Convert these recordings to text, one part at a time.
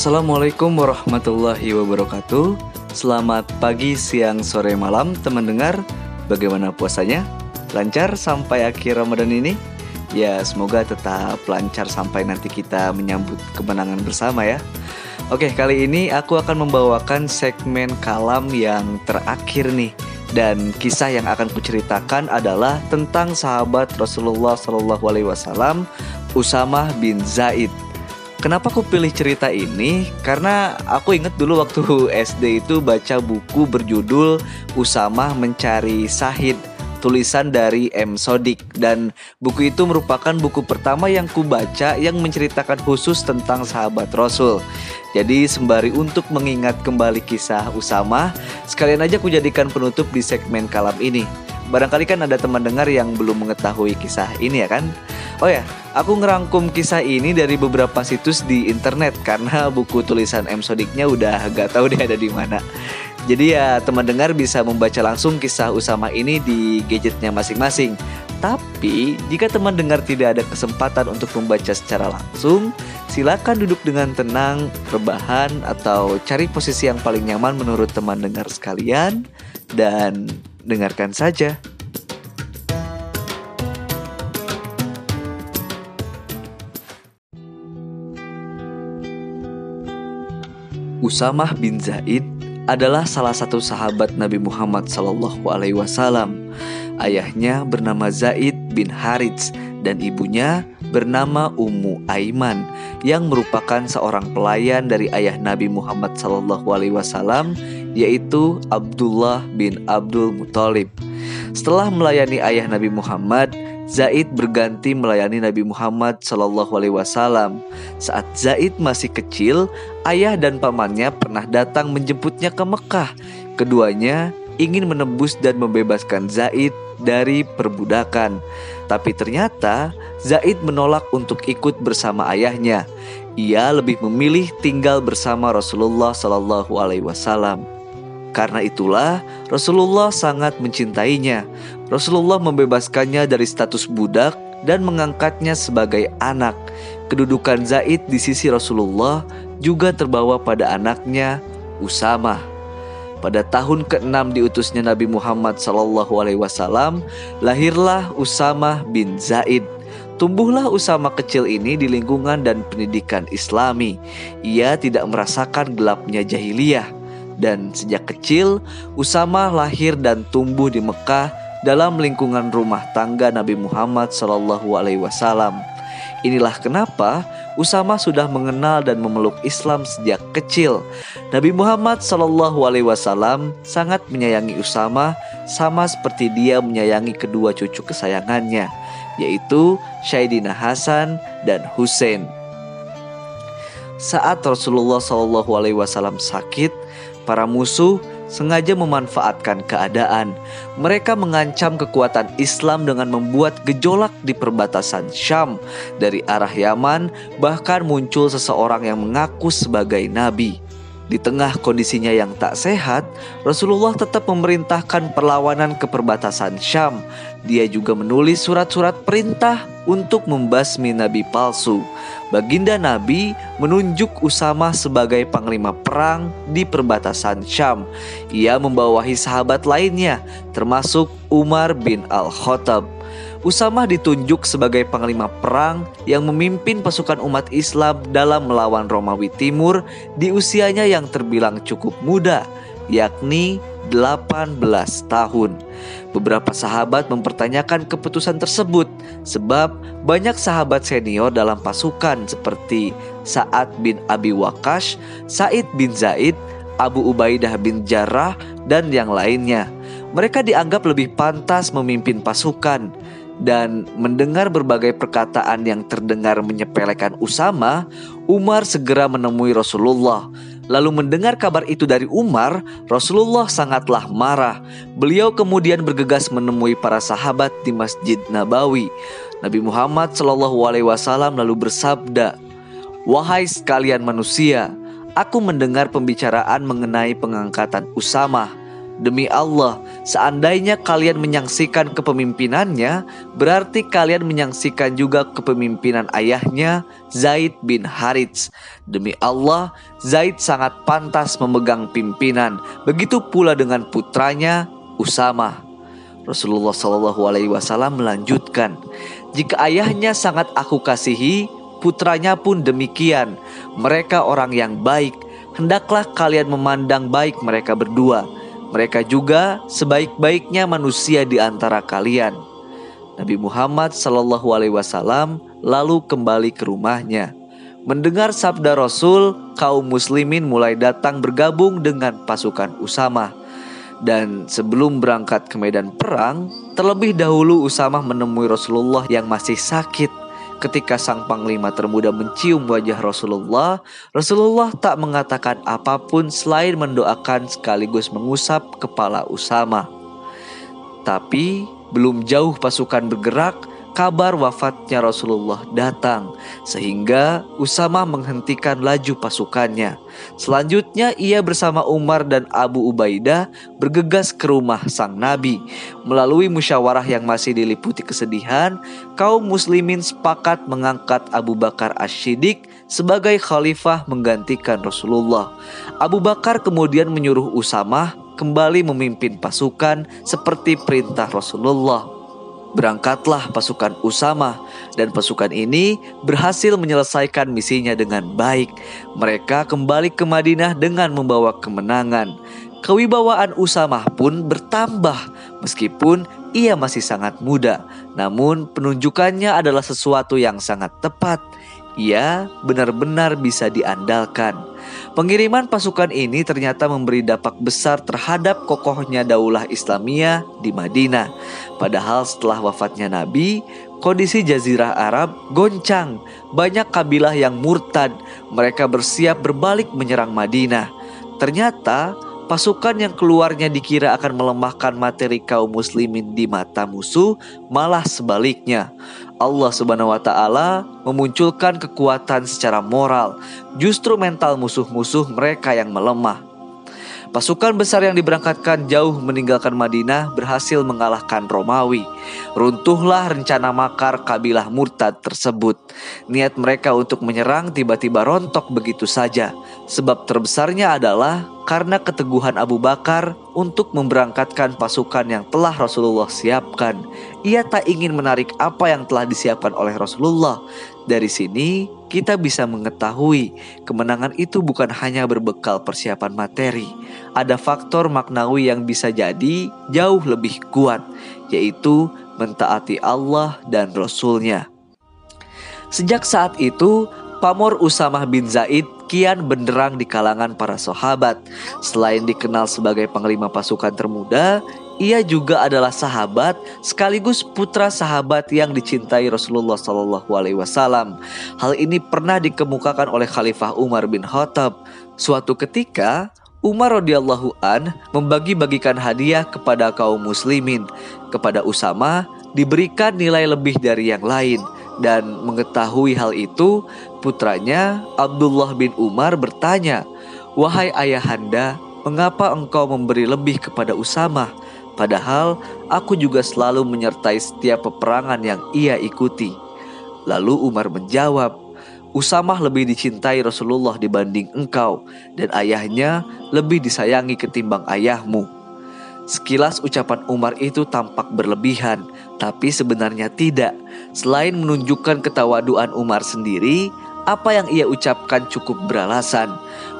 Assalamualaikum warahmatullahi wabarakatuh. Selamat pagi, siang, sore, malam, teman dengar. Bagaimana puasanya? Lancar sampai akhir Ramadan ini? Ya, semoga tetap lancar sampai nanti kita menyambut kemenangan bersama ya. Oke, kali ini aku akan membawakan segmen kalam yang terakhir nih. Dan kisah yang akan kuceritakan adalah tentang sahabat Rasulullah Shallallahu Alaihi Wasallam, Usamah bin Zaid. Kenapa aku pilih cerita ini? Karena aku inget dulu waktu SD itu baca buku berjudul Usama Mencari Sahid tulisan dari M. Sodik dan buku itu merupakan buku pertama yang ku baca yang menceritakan khusus tentang sahabat Rasul. Jadi sembari untuk mengingat kembali kisah Usama, sekalian aja ku jadikan penutup di segmen kalam ini. Barangkali kan ada teman dengar yang belum mengetahui kisah ini ya kan? Oh ya, aku ngerangkum kisah ini dari beberapa situs di internet karena buku tulisan M Sodiknya udah gak tahu deh ada di mana. Jadi ya teman dengar bisa membaca langsung kisah Usama ini di gadgetnya masing-masing. Tapi jika teman dengar tidak ada kesempatan untuk membaca secara langsung, silakan duduk dengan tenang, rebahan atau cari posisi yang paling nyaman menurut teman dengar sekalian dan dengarkan saja. Usamah bin Zaid adalah salah satu sahabat Nabi Muhammad Wasallam. Ayahnya bernama Zaid bin Harits dan ibunya bernama Ummu Aiman yang merupakan seorang pelayan dari ayah Nabi Muhammad Wasallam yaitu Abdullah bin Abdul Muthalib. Setelah melayani ayah Nabi Muhammad, Zaid berganti melayani Nabi Muhammad Shallallahu Alaihi Wasallam. Saat Zaid masih kecil, ayah dan pamannya pernah datang menjemputnya ke Mekah. Keduanya ingin menebus dan membebaskan Zaid dari perbudakan. Tapi ternyata Zaid menolak untuk ikut bersama ayahnya. Ia lebih memilih tinggal bersama Rasulullah Shallallahu Alaihi Wasallam. Karena itulah Rasulullah sangat mencintainya. Rasulullah membebaskannya dari status budak dan mengangkatnya sebagai anak. Kedudukan Zaid di sisi Rasulullah juga terbawa pada anaknya Usama. Pada tahun ke-6 diutusnya Nabi Muhammad SAW, lahirlah Usama bin Zaid. Tumbuhlah Usama kecil ini di lingkungan dan pendidikan Islami. Ia tidak merasakan gelapnya jahiliyah dan sejak kecil Usama lahir dan tumbuh di Mekah dalam lingkungan rumah tangga Nabi Muhammad Shallallahu Alaihi Wasallam. Inilah kenapa Usama sudah mengenal dan memeluk Islam sejak kecil. Nabi Muhammad Shallallahu Alaihi Wasallam sangat menyayangi Usama sama seperti dia menyayangi kedua cucu kesayangannya, yaitu Syaidina Hasan dan Hussein. Saat Rasulullah Shallallahu Alaihi Wasallam sakit, Para musuh sengaja memanfaatkan keadaan. Mereka mengancam kekuatan Islam dengan membuat gejolak di perbatasan Syam dari arah Yaman, bahkan muncul seseorang yang mengaku sebagai nabi. Di tengah kondisinya yang tak sehat, Rasulullah tetap memerintahkan perlawanan ke perbatasan Syam. Dia juga menulis surat-surat perintah untuk membasmi nabi palsu. Baginda Nabi menunjuk Usama sebagai panglima perang di perbatasan Syam. Ia membawahi sahabat lainnya, termasuk Umar bin Al-Khattab. Usama ditunjuk sebagai panglima perang yang memimpin pasukan umat Islam dalam melawan Romawi Timur di usianya yang terbilang cukup muda, yakni 18 tahun. Beberapa sahabat mempertanyakan keputusan tersebut sebab banyak sahabat senior dalam pasukan seperti Sa'ad bin Abi Waqash, Said bin Zaid, Abu Ubaidah bin Jarrah, dan yang lainnya. Mereka dianggap lebih pantas memimpin pasukan dan mendengar berbagai perkataan yang terdengar menyepelekan Usama, Umar segera menemui Rasulullah. Lalu mendengar kabar itu dari Umar, Rasulullah sangatlah marah. Beliau kemudian bergegas menemui para sahabat di Masjid Nabawi. Nabi Muhammad Shallallahu Alaihi Wasallam lalu bersabda, "Wahai sekalian manusia, aku mendengar pembicaraan mengenai pengangkatan Usama Demi Allah, seandainya kalian menyaksikan kepemimpinannya, berarti kalian menyaksikan juga kepemimpinan ayahnya, Zaid bin Harits. Demi Allah, Zaid sangat pantas memegang pimpinan. Begitu pula dengan putranya, Usama. Rasulullah Shallallahu Alaihi Wasallam melanjutkan, jika ayahnya sangat aku kasihi, putranya pun demikian. Mereka orang yang baik. Hendaklah kalian memandang baik mereka berdua. Mereka juga sebaik-baiknya manusia di antara kalian. Nabi Muhammad Shallallahu Alaihi Wasallam lalu kembali ke rumahnya. Mendengar sabda Rasul, kaum muslimin mulai datang bergabung dengan pasukan Usama. Dan sebelum berangkat ke medan perang, terlebih dahulu Usama menemui Rasulullah yang masih sakit. Ketika sang panglima termuda mencium wajah Rasulullah, Rasulullah tak mengatakan apa pun selain mendoakan sekaligus mengusap kepala Usama. Tapi belum jauh pasukan bergerak, kabar wafatnya Rasulullah datang sehingga Usama menghentikan laju pasukannya. Selanjutnya ia bersama Umar dan Abu Ubaidah bergegas ke rumah sang nabi. Melalui musyawarah yang masih diliputi kesedihan, kaum muslimin sepakat mengangkat Abu Bakar Asy-Siddiq sebagai khalifah menggantikan Rasulullah. Abu Bakar kemudian menyuruh Usama kembali memimpin pasukan seperti perintah Rasulullah. Berangkatlah pasukan Usama dan pasukan ini berhasil menyelesaikan misinya dengan baik. Mereka kembali ke Madinah dengan membawa kemenangan. Kewibawaan Usama pun bertambah meskipun ia masih sangat muda. Namun penunjukannya adalah sesuatu yang sangat tepat. Ia benar-benar bisa diandalkan. Pengiriman pasukan ini ternyata memberi dampak besar terhadap kokohnya daulah Islamiyah di Madinah. Padahal setelah wafatnya Nabi, kondisi jazirah Arab goncang. Banyak kabilah yang murtad, mereka bersiap berbalik menyerang Madinah. Ternyata pasukan yang keluarnya dikira akan melemahkan materi kaum muslimin di mata musuh, malah sebaliknya. Allah Subhanahu wa taala memunculkan kekuatan secara moral, justru mental musuh-musuh mereka yang melemah. Pasukan besar yang diberangkatkan jauh meninggalkan Madinah berhasil mengalahkan Romawi. Runtuhlah rencana makar kabilah murtad tersebut. Niat mereka untuk menyerang tiba-tiba rontok begitu saja. Sebab terbesarnya adalah karena keteguhan Abu Bakar untuk memberangkatkan pasukan yang telah Rasulullah siapkan. Ia tak ingin menarik apa yang telah disiapkan oleh Rasulullah. Dari sini kita bisa mengetahui kemenangan itu bukan hanya berbekal persiapan materi. Ada faktor maknawi yang bisa jadi jauh lebih kuat, yaitu mentaati Allah dan Rasulnya. Sejak saat itu, pamor Usamah bin Zaid kian benderang di kalangan para sahabat. Selain dikenal sebagai panglima pasukan termuda, ia juga adalah sahabat sekaligus putra sahabat yang dicintai Rasulullah Shallallahu Alaihi Wasallam. Hal ini pernah dikemukakan oleh Khalifah Umar bin Khattab. Suatu ketika Umar radhiyallahu an membagi-bagikan hadiah kepada kaum muslimin. Kepada Usama diberikan nilai lebih dari yang lain dan mengetahui hal itu, putranya Abdullah bin Umar bertanya, "Wahai ayahanda, mengapa engkau memberi lebih kepada Usama? Padahal aku juga selalu menyertai setiap peperangan yang ia ikuti." Lalu Umar menjawab, Usamah lebih dicintai Rasulullah dibanding engkau, dan ayahnya lebih disayangi ketimbang ayahmu. Sekilas ucapan Umar itu tampak berlebihan, tapi sebenarnya tidak. Selain menunjukkan ketawaduan Umar sendiri, apa yang ia ucapkan cukup beralasan.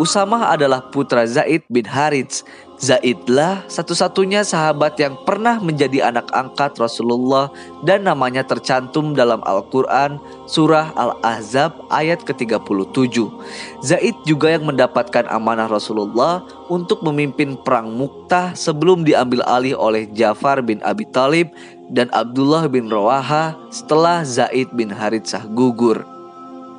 Usamah adalah putra Zaid bin Harits Zaidlah satu-satunya sahabat yang pernah menjadi anak angkat Rasulullah dan namanya tercantum dalam Al-Quran surah Al-Ahzab ayat ke-37. Zaid juga yang mendapatkan amanah Rasulullah untuk memimpin perang Muktah sebelum diambil alih oleh Jafar bin Abi Talib dan Abdullah bin Rawaha setelah Zaid bin Haritsah gugur.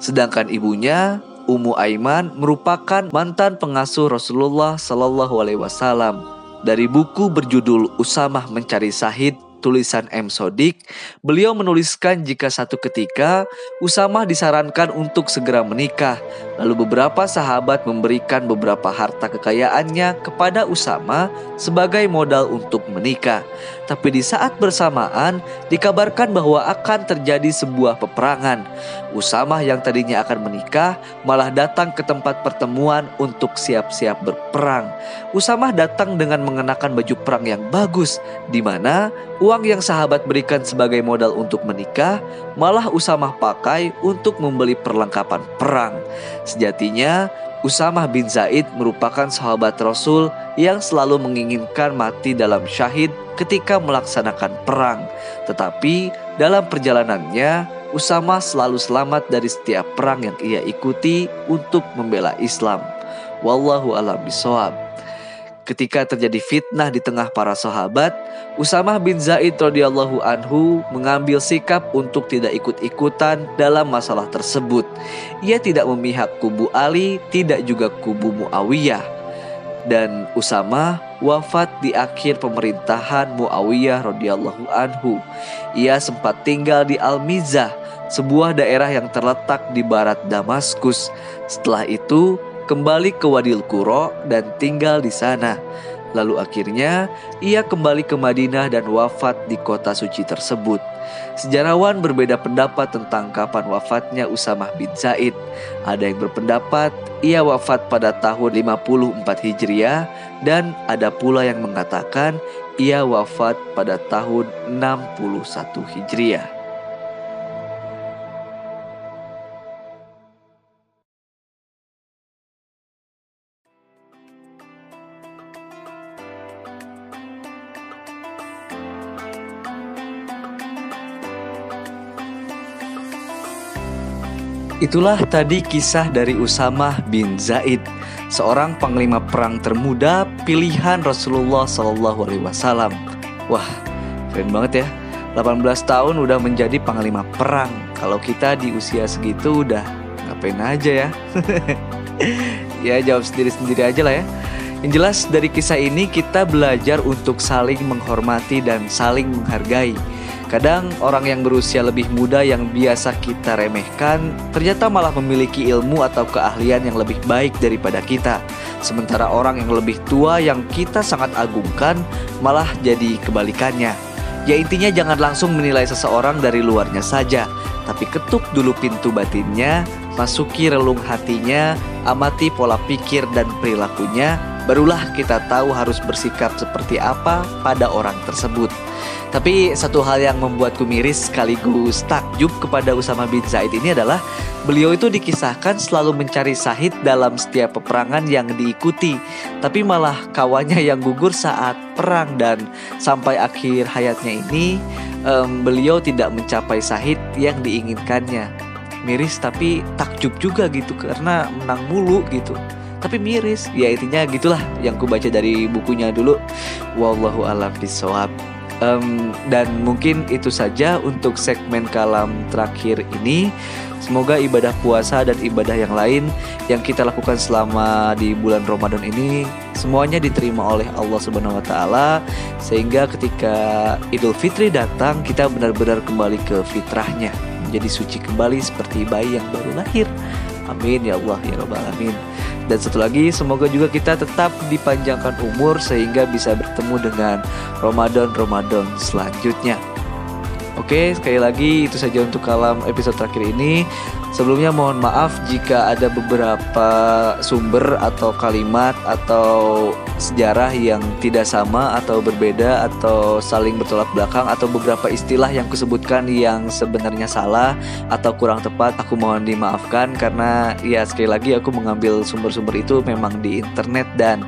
Sedangkan ibunya Ummu Aiman merupakan mantan pengasuh Rasulullah Shallallahu Alaihi Wasallam. Dari buku berjudul Usamah Mencari Sahid tulisan M. Sodik, beliau menuliskan jika satu ketika Usamah disarankan untuk segera menikah Lalu beberapa sahabat memberikan beberapa harta kekayaannya kepada Usama sebagai modal untuk menikah. Tapi di saat bersamaan dikabarkan bahwa akan terjadi sebuah peperangan. Usama yang tadinya akan menikah malah datang ke tempat pertemuan untuk siap-siap berperang. Usama datang dengan mengenakan baju perang yang bagus di mana uang yang sahabat berikan sebagai modal untuk menikah malah Usama pakai untuk membeli perlengkapan perang. Sejatinya, Usamah bin Zaid merupakan sahabat Rasul yang selalu menginginkan mati dalam syahid ketika melaksanakan perang. Tetapi dalam perjalanannya, Usamah selalu selamat dari setiap perang yang ia ikuti untuk membela Islam. Wallahu a'lam bishawab. Ketika terjadi fitnah di tengah para sahabat, Usamah bin Zaid radhiyallahu anhu mengambil sikap untuk tidak ikut-ikutan dalam masalah tersebut. Ia tidak memihak kubu Ali, tidak juga kubu Muawiyah. Dan Usamah wafat di akhir pemerintahan Muawiyah radhiyallahu anhu. Ia sempat tinggal di Al-Mizah, sebuah daerah yang terletak di barat Damaskus. Setelah itu, kembali ke Wadil Kuro dan tinggal di sana. Lalu akhirnya ia kembali ke Madinah dan wafat di kota suci tersebut. Sejarawan berbeda pendapat tentang kapan wafatnya Usamah bin Zaid. Ada yang berpendapat ia wafat pada tahun 54 Hijriah dan ada pula yang mengatakan ia wafat pada tahun 61 Hijriah. Itulah tadi kisah dari Usamah bin Zaid, seorang panglima perang termuda pilihan Rasulullah Shallallahu Alaihi Wasallam. Wah, keren banget ya. 18 tahun udah menjadi panglima perang. Kalau kita di usia segitu udah ngapain aja ya? ya jawab sendiri-sendiri aja lah ya. Yang jelas dari kisah ini kita belajar untuk saling menghormati dan saling menghargai Kadang orang yang berusia lebih muda yang biasa kita remehkan ternyata malah memiliki ilmu atau keahlian yang lebih baik daripada kita. Sementara orang yang lebih tua yang kita sangat agungkan malah jadi kebalikannya. Ya intinya jangan langsung menilai seseorang dari luarnya saja, tapi ketuk dulu pintu batinnya, masuki relung hatinya, amati pola pikir dan perilakunya, barulah kita tahu harus bersikap seperti apa pada orang tersebut. Tapi satu hal yang membuatku miris sekaligus takjub kepada Usama bin Zaid ini adalah beliau itu dikisahkan selalu mencari sahid dalam setiap peperangan yang diikuti, tapi malah kawannya yang gugur saat perang dan sampai akhir hayatnya ini um, beliau tidak mencapai sahid yang diinginkannya. Miris tapi takjub juga gitu karena menang mulu gitu tapi miris ya intinya gitulah yang ku baca dari bukunya dulu wallahu alam bisawab Um, dan mungkin itu saja untuk segmen kalam terakhir ini. Semoga ibadah puasa dan ibadah yang lain yang kita lakukan selama di bulan Ramadan ini semuanya diterima oleh Allah Subhanahu wa taala sehingga ketika Idul Fitri datang kita benar-benar kembali ke fitrahnya, menjadi suci kembali seperti bayi yang baru lahir. Amin ya Allah ya Rabbal alamin. Dan satu lagi, semoga juga kita tetap dipanjangkan umur sehingga bisa bertemu dengan Ramadan-Ramadan selanjutnya. Oke, sekali lagi itu saja untuk kalam episode terakhir ini. Sebelumnya mohon maaf jika ada beberapa sumber atau kalimat atau sejarah yang tidak sama atau berbeda atau saling bertolak belakang atau beberapa istilah yang kusebutkan yang sebenarnya salah atau kurang tepat aku mohon dimaafkan karena ya sekali lagi aku mengambil sumber-sumber itu memang di internet dan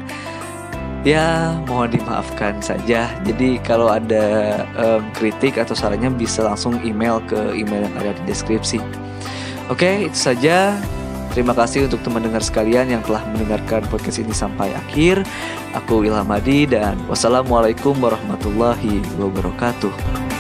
ya mohon dimaafkan saja. Jadi kalau ada um, kritik atau sarannya bisa langsung email ke email yang ada di deskripsi. Oke, itu saja. Terima kasih untuk teman dengar sekalian yang telah mendengarkan podcast ini sampai akhir. Aku Ilham Adi dan wassalamualaikum warahmatullahi wabarakatuh.